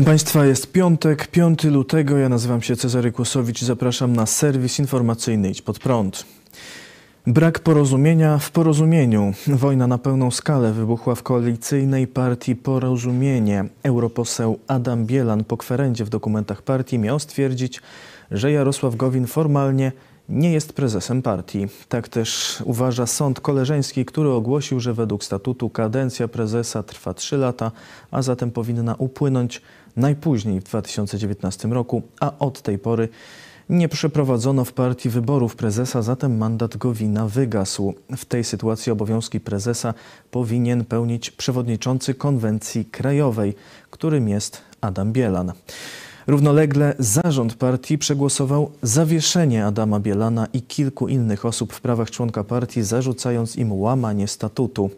Witam Państwa, jest piątek, 5 lutego. Ja nazywam się Cezary Kłosowicz i zapraszam na serwis informacyjny Idź Pod Prąd. Brak porozumienia w porozumieniu. Wojna na pełną skalę wybuchła w koalicyjnej partii Porozumienie. Europoseł Adam Bielan po kwerendzie w dokumentach partii miał stwierdzić, że Jarosław Gowin formalnie nie jest prezesem partii. Tak też uważa sąd koleżeński, który ogłosił, że według statutu kadencja prezesa trwa 3 lata, a zatem powinna upłynąć najpóźniej w 2019 roku, a od tej pory nie przeprowadzono w partii wyborów prezesa, zatem mandat Gowina wygasł. W tej sytuacji obowiązki prezesa powinien pełnić przewodniczący konwencji krajowej, którym jest Adam Bielan. Równolegle zarząd partii przegłosował zawieszenie Adama Bielana i kilku innych osób w prawach członka partii, zarzucając im łamanie statutu.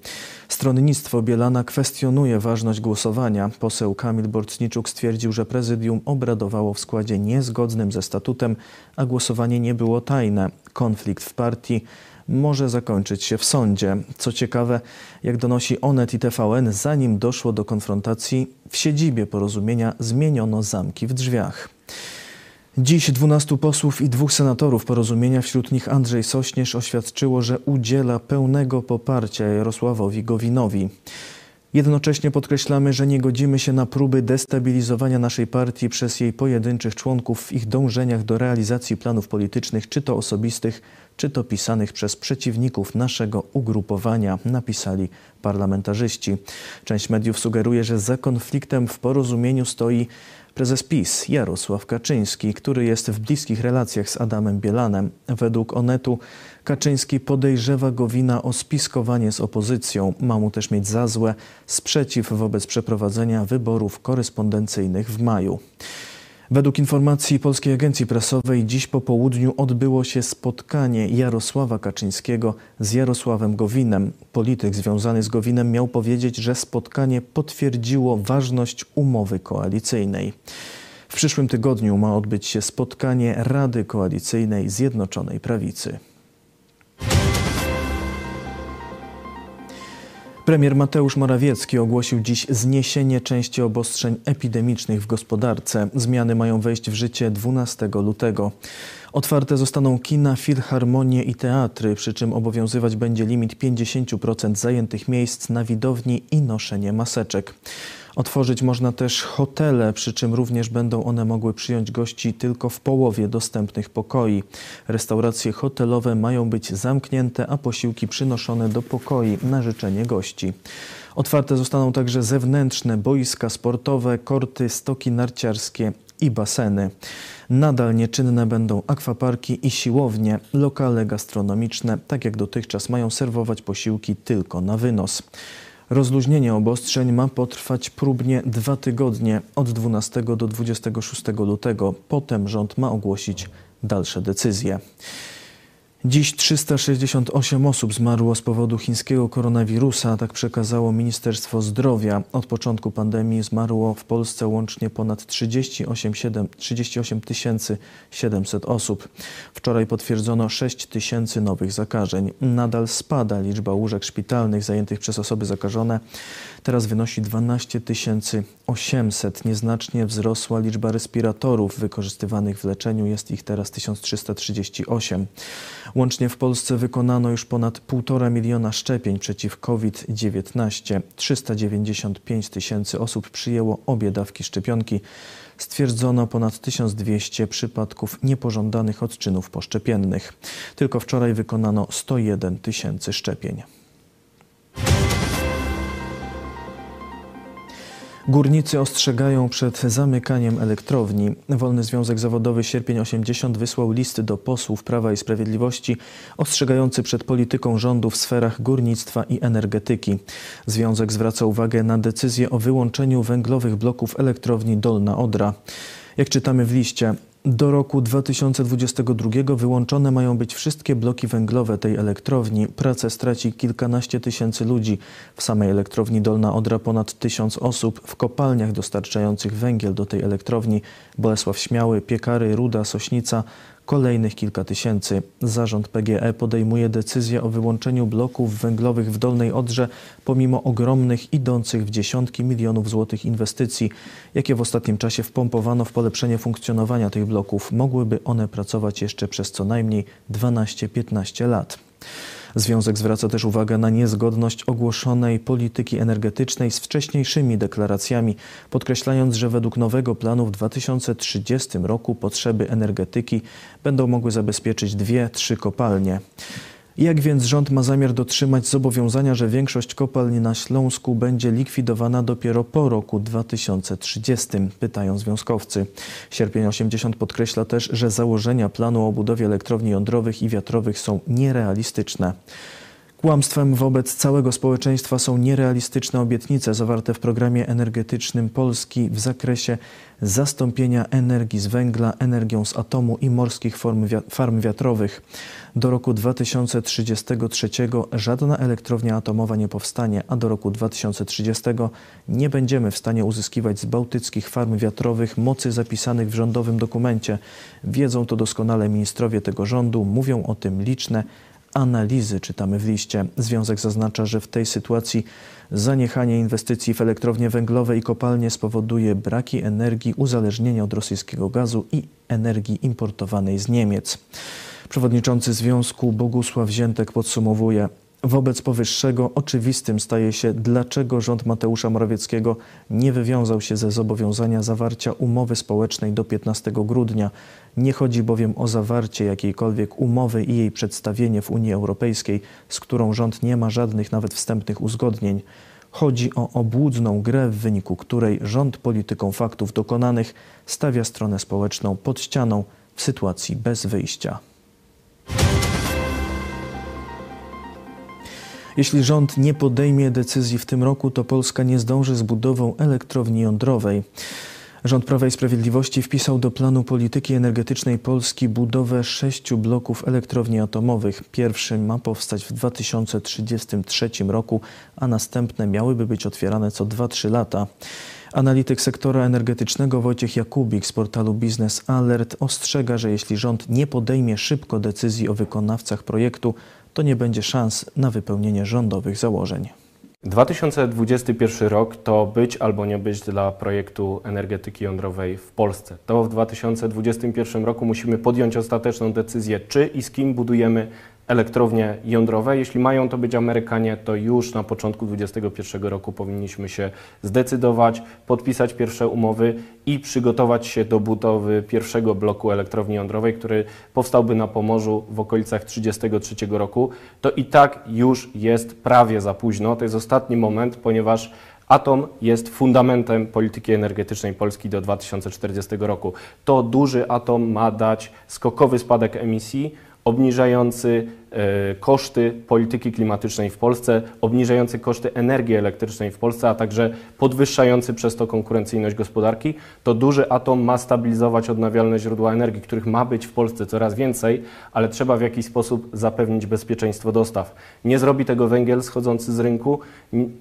Stronnictwo Bielana kwestionuje ważność głosowania. Poseł Kamil Borcniczuk stwierdził, że prezydium obradowało w składzie niezgodnym ze statutem, a głosowanie nie było tajne. Konflikt w partii może zakończyć się w sądzie. Co ciekawe, jak donosi Onet i TVN, zanim doszło do konfrontacji, w siedzibie porozumienia zmieniono zamki w drzwiach. Dziś 12 posłów i dwóch senatorów porozumienia, wśród nich Andrzej Sośnierz, oświadczyło, że udziela pełnego poparcia Jarosławowi Gowinowi. Jednocześnie podkreślamy, że nie godzimy się na próby destabilizowania naszej partii przez jej pojedynczych członków w ich dążeniach do realizacji planów politycznych, czy to osobistych, czy to pisanych przez przeciwników naszego ugrupowania, napisali parlamentarzyści. Część mediów sugeruje, że za konfliktem w porozumieniu stoi prezes PiS Jarosław Kaczyński, który jest w bliskich relacjach z Adamem Bielanem. Według Onetu Kaczyński podejrzewa Gowina o spiskowanie z opozycją. Ma mu też mieć za złe sprzeciw wobec przeprowadzenia wyborów korespondencyjnych w maju. Według informacji Polskiej Agencji Prasowej dziś po południu odbyło się spotkanie Jarosława Kaczyńskiego z Jarosławem Gowinem. Polityk związany z Gowinem miał powiedzieć, że spotkanie potwierdziło ważność umowy koalicyjnej. W przyszłym tygodniu ma odbyć się spotkanie Rady Koalicyjnej Zjednoczonej Prawicy. Premier Mateusz Morawiecki ogłosił dziś zniesienie części obostrzeń epidemicznych w gospodarce. Zmiany mają wejść w życie 12 lutego. Otwarte zostaną kina, filharmonie i teatry, przy czym obowiązywać będzie limit 50% zajętych miejsc na widowni i noszenie maseczek. Otworzyć można też hotele, przy czym również będą one mogły przyjąć gości tylko w połowie dostępnych pokoi. Restauracje hotelowe mają być zamknięte, a posiłki przynoszone do pokoi na życzenie gości. Otwarte zostaną także zewnętrzne boiska sportowe, korty, stoki narciarskie i baseny. Nadal nieczynne będą akwaparki i siłownie. Lokale gastronomiczne, tak jak dotychczas, mają serwować posiłki tylko na wynos. Rozluźnienie obostrzeń ma potrwać próbnie dwa tygodnie od 12 do 26 lutego. Potem rząd ma ogłosić dalsze decyzje. Dziś 368 osób zmarło z powodu chińskiego koronawirusa, tak przekazało Ministerstwo Zdrowia. Od początku pandemii zmarło w Polsce łącznie ponad 38, 7, 38 700 osób. Wczoraj potwierdzono 6 tysięcy nowych zakażeń. Nadal spada liczba łóżek szpitalnych zajętych przez osoby zakażone. Teraz wynosi 12 800. Nieznacznie wzrosła liczba respiratorów wykorzystywanych w leczeniu. Jest ich teraz 1338. Łącznie w Polsce wykonano już ponad 1,5 miliona szczepień przeciw COVID-19. 395 tysięcy osób przyjęło obie dawki szczepionki. Stwierdzono ponad 1200 przypadków niepożądanych odczynów poszczepiennych. Tylko wczoraj wykonano 101 tysięcy szczepień. Górnicy ostrzegają przed zamykaniem elektrowni. Wolny Związek Zawodowy Sierpień 80 wysłał list do posłów Prawa i Sprawiedliwości ostrzegający przed polityką rządu w sferach górnictwa i energetyki. Związek zwraca uwagę na decyzję o wyłączeniu węglowych bloków elektrowni Dolna Odra. Jak czytamy w liście, do roku 2022 wyłączone mają być wszystkie bloki węglowe tej elektrowni. Pracę straci kilkanaście tysięcy ludzi. W samej elektrowni Dolna Odra ponad tysiąc osób. W kopalniach dostarczających węgiel do tej elektrowni Bolesław Śmiały, Piekary, Ruda, Sośnica kolejnych kilka tysięcy. Zarząd PGE podejmuje decyzję o wyłączeniu bloków węglowych w Dolnej Odrze pomimo ogromnych, idących w dziesiątki milionów złotych inwestycji, jakie w ostatnim czasie wpompowano w polepszenie funkcjonowania tych bloków. Mogłyby one pracować jeszcze przez co najmniej 12-15 lat. Związek zwraca też uwagę na niezgodność ogłoszonej polityki energetycznej z wcześniejszymi deklaracjami, podkreślając, że według nowego planu w 2030 roku potrzeby energetyki będą mogły zabezpieczyć dwie, trzy kopalnie. Jak więc rząd ma zamiar dotrzymać zobowiązania, że większość kopalni na Śląsku będzie likwidowana dopiero po roku 2030? Pytają związkowcy. Sierpień 80 podkreśla też, że założenia planu o budowie elektrowni jądrowych i wiatrowych są nierealistyczne. Kłamstwem wobec całego społeczeństwa są nierealistyczne obietnice zawarte w programie energetycznym Polski w zakresie zastąpienia energii z węgla energią z atomu i morskich farm wiatrowych. Do roku 2033 żadna elektrownia atomowa nie powstanie, a do roku 2030 nie będziemy w stanie uzyskiwać z bałtyckich farm wiatrowych mocy zapisanych w rządowym dokumencie. Wiedzą to doskonale ministrowie tego rządu, mówią o tym liczne analizy, czytamy w liście. Związek zaznacza, że w tej sytuacji zaniechanie inwestycji w elektrownie węglowe i kopalnie spowoduje braki energii, uzależnienia od rosyjskiego gazu i energii importowanej z Niemiec. Przewodniczący Związku Bogusław Ziętek podsumowuje, Wobec powyższego oczywistym staje się, dlaczego rząd Mateusza Morawieckiego nie wywiązał się ze zobowiązania zawarcia umowy społecznej do 15 grudnia. Nie chodzi bowiem o zawarcie jakiejkolwiek umowy i jej przedstawienie w Unii Europejskiej, z którą rząd nie ma żadnych nawet wstępnych uzgodnień. Chodzi o obłudną grę, w wyniku której rząd polityką faktów dokonanych stawia stronę społeczną pod ścianą w sytuacji bez wyjścia. Jeśli rząd nie podejmie decyzji w tym roku, to Polska nie zdąży z budową elektrowni jądrowej. Rząd Prawa i Sprawiedliwości wpisał do planu polityki energetycznej Polski budowę sześciu bloków elektrowni atomowych. Pierwszy ma powstać w 2033 roku, a następne miałyby być otwierane co 2-3 lata. Analityk sektora energetycznego Wojciech Jakubik z portalu Business Alert ostrzega, że jeśli rząd nie podejmie szybko decyzji o wykonawcach projektu, to nie będzie szans na wypełnienie rządowych założeń. 2021 rok to być albo nie być dla projektu energetyki jądrowej w Polsce. To w 2021 roku musimy podjąć ostateczną decyzję, czy i z kim budujemy elektrownie jądrowe. Jeśli mają to być Amerykanie, to już na początku 2021 roku powinniśmy się zdecydować, podpisać pierwsze umowy i przygotować się do budowy pierwszego bloku elektrowni jądrowej, który powstałby na Pomorzu w okolicach 1933 roku. To i tak już jest prawie za późno. To jest ostatni moment, ponieważ Atom jest fundamentem polityki energetycznej Polski do 2040 roku. To duży atom ma dać skokowy spadek emisji obniżający e, koszty polityki klimatycznej w Polsce, obniżający koszty energii elektrycznej w Polsce, a także podwyższający przez to konkurencyjność gospodarki, to duży atom ma stabilizować odnawialne źródła energii, których ma być w Polsce coraz więcej, ale trzeba w jakiś sposób zapewnić bezpieczeństwo dostaw. Nie zrobi tego węgiel schodzący z rynku,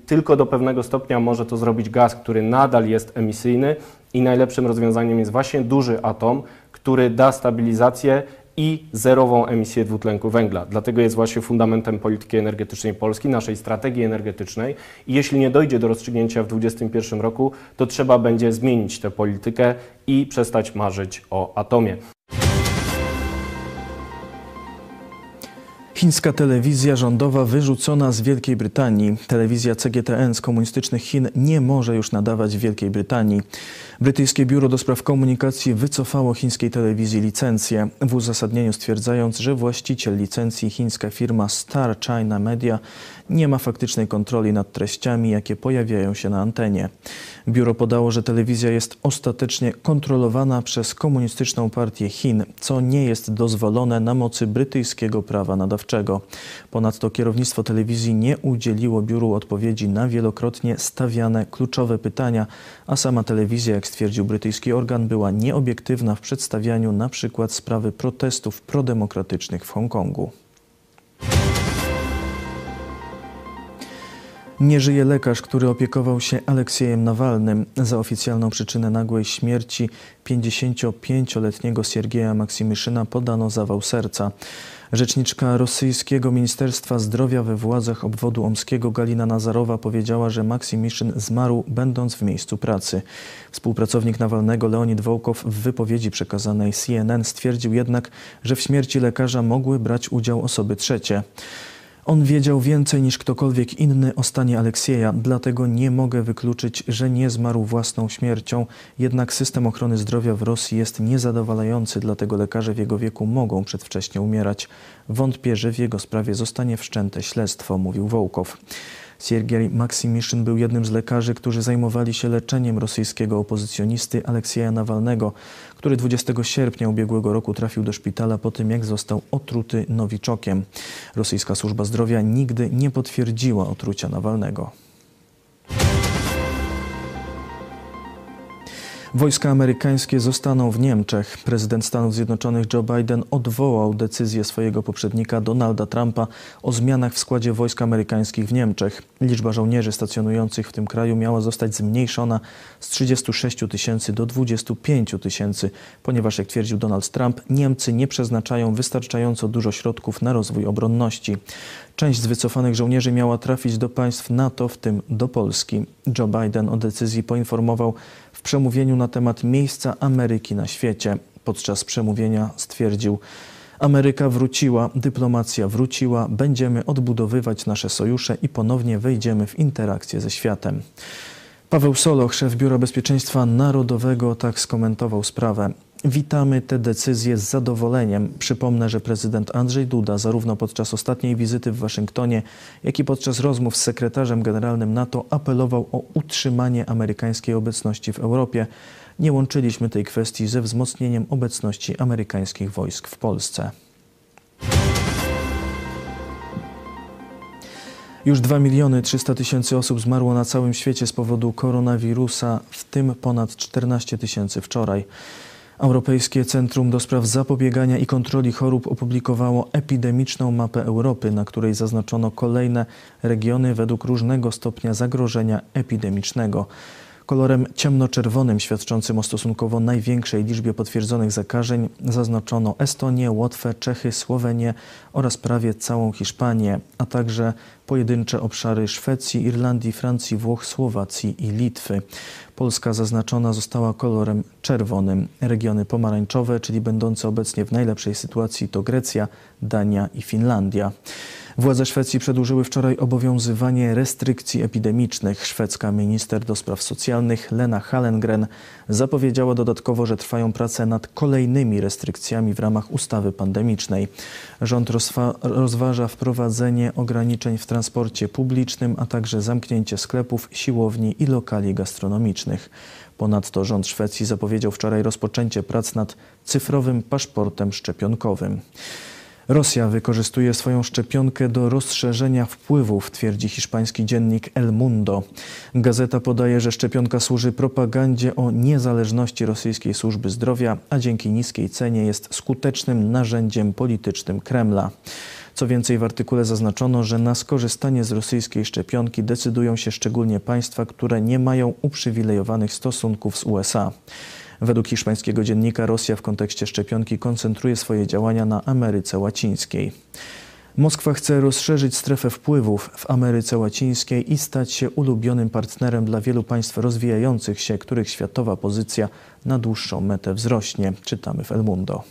tylko do pewnego stopnia może to zrobić gaz, który nadal jest emisyjny i najlepszym rozwiązaniem jest właśnie duży atom, który da stabilizację i zerową emisję dwutlenku węgla. Dlatego jest właśnie fundamentem polityki energetycznej Polski, naszej strategii energetycznej. I jeśli nie dojdzie do rozstrzygnięcia w 2021 roku, to trzeba będzie zmienić tę politykę i przestać marzyć o atomie. Chińska telewizja rządowa wyrzucona z Wielkiej Brytanii. Telewizja CGTN z komunistycznych Chin nie może już nadawać w Wielkiej Brytanii. Brytyjskie Biuro do Spraw Komunikacji wycofało chińskiej telewizji licencję, w uzasadnieniu stwierdzając, że właściciel licencji, chińska firma Star China Media, nie ma faktycznej kontroli nad treściami, jakie pojawiają się na antenie. Biuro podało, że telewizja jest ostatecznie kontrolowana przez Komunistyczną Partię Chin, co nie jest dozwolone na mocy brytyjskiego prawa nadawczego. Ponadto kierownictwo telewizji nie udzieliło biuru odpowiedzi na wielokrotnie stawiane kluczowe pytania, a sama telewizja, jak stwierdził brytyjski organ, była nieobiektywna w przedstawianiu na przykład sprawy protestów prodemokratycznych w Hongkongu. Nie żyje lekarz, który opiekował się Aleksiejem Nawalnym. Za oficjalną przyczynę nagłej śmierci 55-letniego Siergieja Maksymyszyna podano zawał serca. Rzeczniczka rosyjskiego Ministerstwa Zdrowia we władzach obwodu omskiego Galina Nazarowa powiedziała, że Maksymiszyn zmarł będąc w miejscu pracy. Współpracownik Nawalnego Leonid Wołkow w wypowiedzi przekazanej CNN stwierdził jednak, że w śmierci lekarza mogły brać udział osoby trzecie. On wiedział więcej niż ktokolwiek inny o stanie Aleksieja, dlatego nie mogę wykluczyć, że nie zmarł własną śmiercią. Jednak system ochrony zdrowia w Rosji jest niezadowalający, dlatego lekarze w jego wieku mogą przedwcześnie umierać. Wątpię, że w jego sprawie zostanie wszczęte śledztwo, mówił Wołkow. Siergiej Maksymiszyn był jednym z lekarzy, którzy zajmowali się leczeniem rosyjskiego opozycjonisty Aleksieja Nawalnego, który 20 sierpnia ubiegłego roku trafił do szpitala po tym, jak został otruty nowiczokiem. Rosyjska służba zdrowia nigdy nie potwierdziła otrucia Nawalnego. Wojska amerykańskie zostaną w Niemczech. Prezydent Stanów Zjednoczonych Joe Biden odwołał decyzję swojego poprzednika Donalda Trumpa o zmianach w składzie wojsk amerykańskich w Niemczech. Liczba żołnierzy stacjonujących w tym kraju miała zostać zmniejszona z 36 tysięcy do 25 tysięcy, ponieważ, jak twierdził Donald Trump, Niemcy nie przeznaczają wystarczająco dużo środków na rozwój obronności. Część z wycofanych żołnierzy miała trafić do państw NATO, w tym do Polski. Joe Biden o decyzji poinformował w przemówieniu na temat miejsca Ameryki na świecie. Podczas przemówienia stwierdził: Ameryka wróciła, dyplomacja wróciła, będziemy odbudowywać nasze sojusze i ponownie wejdziemy w interakcję ze światem. Paweł Soloch, szef Biura Bezpieczeństwa Narodowego, tak skomentował sprawę. Witamy te decyzje z zadowoleniem. Przypomnę, że prezydent Andrzej Duda zarówno podczas ostatniej wizyty w Waszyngtonie, jak i podczas rozmów z sekretarzem generalnym NATO apelował o utrzymanie amerykańskiej obecności w Europie. Nie łączyliśmy tej kwestii ze wzmocnieniem obecności amerykańskich wojsk w Polsce. Już 2 miliony 300 tysięcy osób zmarło na całym świecie z powodu koronawirusa, w tym ponad 14 tysięcy wczoraj. Europejskie Centrum do Spraw Zapobiegania i Kontroli Chorób opublikowało epidemiczną mapę Europy, na której zaznaczono kolejne regiony według różnego stopnia zagrożenia epidemicznego. Kolorem ciemnoczerwonym, świadczącym o stosunkowo największej liczbie potwierdzonych zakażeń, zaznaczono Estonię, Łotwę, Czechy, Słowenię oraz prawie całą Hiszpanię, a także pojedyncze obszary Szwecji, Irlandii, Francji, Włoch, Słowacji i Litwy. Polska zaznaczona została kolorem czerwonym. Regiony pomarańczowe, czyli będące obecnie w najlepszej sytuacji to Grecja, Dania i Finlandia. Władze Szwecji przedłużyły wczoraj obowiązywanie restrykcji epidemicznych. Szwedzka minister do spraw socjalnych Lena Hallengren zapowiedziała dodatkowo, że trwają prace nad kolejnymi restrykcjami w ramach ustawy pandemicznej. Rząd rozważa wprowadzenie ograniczeń w transporcie publicznym, a także zamknięcie sklepów, siłowni i lokali gastronomicznych. Ponadto rząd Szwecji zapowiedział wczoraj rozpoczęcie prac nad cyfrowym paszportem szczepionkowym. Rosja wykorzystuje swoją szczepionkę do rozszerzenia wpływów, twierdzi hiszpański dziennik El Mundo. Gazeta podaje, że szczepionka służy propagandzie o niezależności rosyjskiej służby zdrowia, a dzięki niskiej cenie jest skutecznym narzędziem politycznym Kremla. Co więcej, w artykule zaznaczono, że na skorzystanie z rosyjskiej szczepionki decydują się szczególnie państwa, które nie mają uprzywilejowanych stosunków z USA. Według hiszpańskiego dziennika Rosja w kontekście szczepionki koncentruje swoje działania na Ameryce Łacińskiej. Moskwa chce rozszerzyć strefę wpływów w Ameryce Łacińskiej i stać się ulubionym partnerem dla wielu państw rozwijających się, których światowa pozycja na dłuższą metę wzrośnie, czytamy w El Mundo.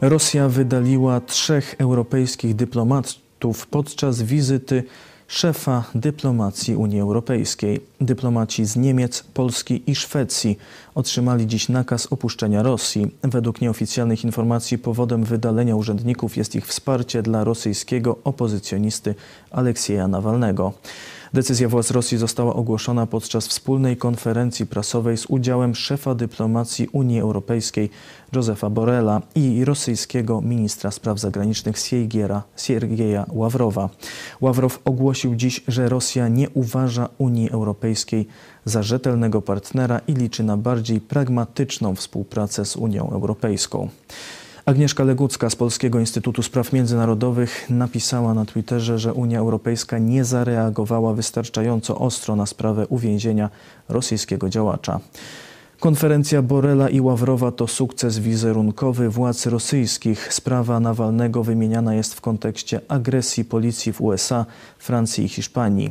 Rosja wydaliła trzech europejskich dyplomatów podczas wizyty szefa dyplomacji Unii Europejskiej. Dyplomaci z Niemiec, Polski i Szwecji otrzymali dziś nakaz opuszczenia Rosji. Według nieoficjalnych informacji powodem wydalenia urzędników jest ich wsparcie dla rosyjskiego opozycjonisty Aleksieja Nawalnego. Decyzja władz Rosji została ogłoszona podczas wspólnej konferencji prasowej z udziałem szefa dyplomacji Unii Europejskiej Josefa Borrella i rosyjskiego ministra spraw zagranicznych Siergiera, Siergieja Ławrowa. Ławrow ogłosił dziś, że Rosja nie uważa Unii Europejskiej za rzetelnego partnera i liczy na bardziej pragmatyczną współpracę z Unią Europejską. Agnieszka Legucka z Polskiego Instytutu Spraw Międzynarodowych napisała na Twitterze, że Unia Europejska nie zareagowała wystarczająco ostro na sprawę uwięzienia rosyjskiego działacza. Konferencja Borela i Ławrowa to sukces wizerunkowy władz rosyjskich. Sprawa Nawalnego wymieniana jest w kontekście agresji policji w USA, Francji i Hiszpanii.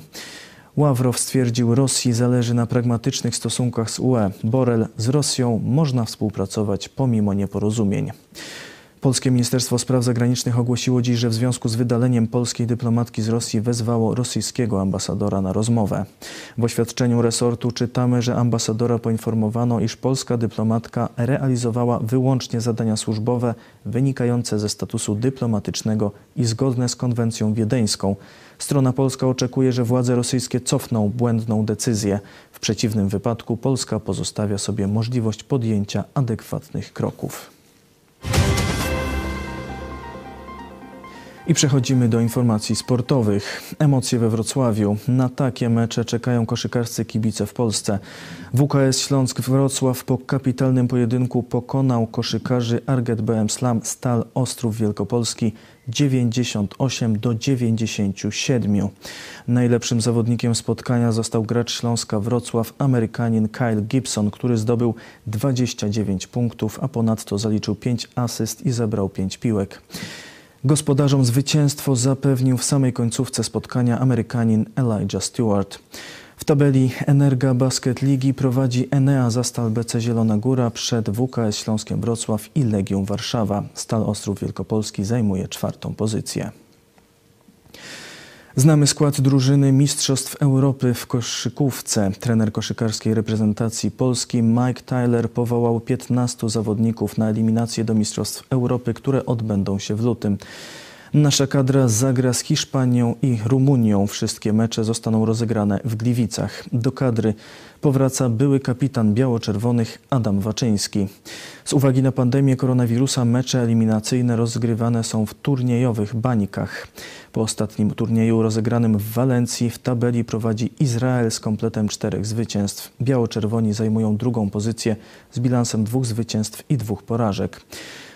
Ławrow stwierdził, Rosji zależy na pragmatycznych stosunkach z UE. Borel z Rosją można współpracować pomimo nieporozumień. Polskie Ministerstwo Spraw Zagranicznych ogłosiło dziś, że w związku z wydaleniem polskiej dyplomatki z Rosji wezwało rosyjskiego ambasadora na rozmowę. W oświadczeniu resortu czytamy, że ambasadora poinformowano, iż polska dyplomatka realizowała wyłącznie zadania służbowe wynikające ze statusu dyplomatycznego i zgodne z konwencją wiedeńską. Strona polska oczekuje, że władze rosyjskie cofną błędną decyzję. W przeciwnym wypadku Polska pozostawia sobie możliwość podjęcia adekwatnych kroków. I przechodzimy do informacji sportowych. Emocje we Wrocławiu. Na takie mecze czekają koszykarscy kibice w Polsce. WKS Śląsk Wrocław po kapitalnym pojedynku pokonał koszykarzy Arget BM Slam Stal Ostrów Wielkopolski 98 do 97. Najlepszym zawodnikiem spotkania został gracz Śląska Wrocław, Amerykanin Kyle Gibson, który zdobył 29 punktów, a ponadto zaliczył 5 asyst i zebrał 5 piłek. Gospodarzom zwycięstwo zapewnił w samej końcówce spotkania Amerykanin Elijah Stewart. W tabeli Energa Basket Ligi prowadzi Enea Zastal BC Zielona Góra przed WKS Śląskiem Wrocław i Legią Warszawa. Stal Ostrów Wielkopolski zajmuje czwartą pozycję. Znamy skład drużyny Mistrzostw Europy w koszykówce. Trener koszykarskiej reprezentacji Polski Mike Tyler powołał 15 zawodników na eliminację do Mistrzostw Europy, które odbędą się w lutym. Nasza kadra zagra z Hiszpanią i Rumunią. Wszystkie mecze zostaną rozegrane w Gliwicach. Do kadry powraca były kapitan biało-czerwonych Adam Waczyński. Z uwagi na pandemię koronawirusa mecze eliminacyjne rozgrywane są w turniejowych bańkach. Po ostatnim turnieju rozegranym w Walencji w tabeli prowadzi Izrael z kompletem czterech zwycięstw. Biało-czerwoni zajmują drugą pozycję z bilansem dwóch zwycięstw i dwóch porażek.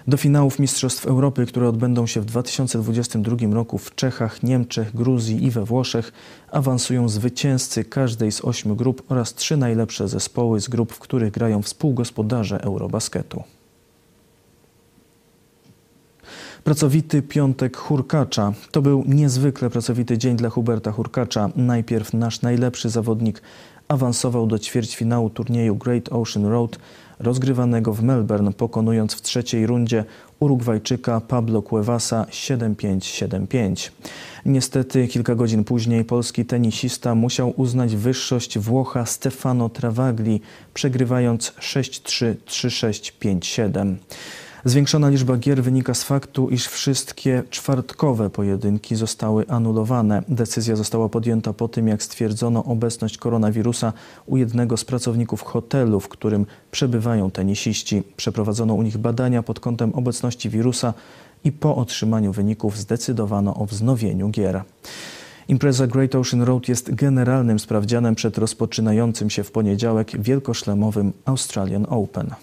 Do finałów Mistrzostw Europy, które odbędą się w 2022 roku w Czechach, Niemczech, Gruzji i we Włoszech, awansują zwycięzcy każdej z ośmiu grup oraz trzy najlepsze zespoły z grup, w których grają współgospodarze Eurobasketu. Pracowity piątek Hurkacza. To był niezwykle pracowity dzień dla Huberta Hurkacza. Najpierw nasz najlepszy zawodnik awansował do ćwierćfinału turnieju Great Ocean Road rozgrywanego w Melbourne, pokonując w trzeciej rundzie Urugwajczyka Pablo Cuevasa 7-5-7-5. Niestety kilka godzin później polski tenisista musiał uznać wyższość Włocha Stefano Travagli, przegrywając 6-3-3-6-5-7. Zwiększona liczba gier wynika z faktu, iż wszystkie czwartkowe pojedynki zostały anulowane. Decyzja została podjęta po tym, jak stwierdzono obecność koronawirusa u jednego z pracowników hotelu, w którym przebywają tenisiści. Przeprowadzono u nich badania pod kątem obecności wirusa i po otrzymaniu wyników zdecydowano o wznowieniu gier. Impreza Great Ocean Road jest generalnym sprawdzianem przed rozpoczynającym się w poniedziałek wielkoszlemowym Australian Open.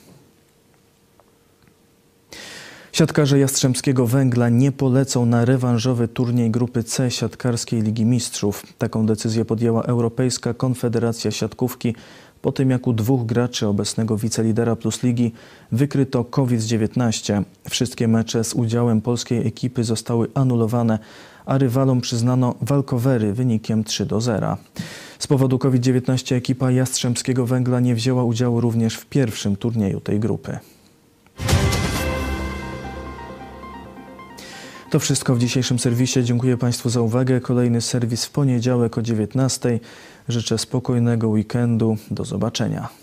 Siatkarze Jastrzębskiego Węgla nie polecą na rewanżowy turniej grupy C siatkarskiej Ligi Mistrzów. Taką decyzję podjęła Europejska Konfederacja Siatkówki po tym jak u dwóch graczy obecnego wicelidera Plus Ligi wykryto COVID-19. Wszystkie mecze z udziałem polskiej ekipy zostały anulowane, a rywalom przyznano walkowery wynikiem 3 do 0. Z powodu COVID-19 ekipa Jastrzębskiego Węgla nie wzięła udziału również w pierwszym turnieju tej grupy. To wszystko w dzisiejszym serwisie. Dziękuję Państwu za uwagę. Kolejny serwis w poniedziałek o 19. Życzę spokojnego weekendu. Do zobaczenia.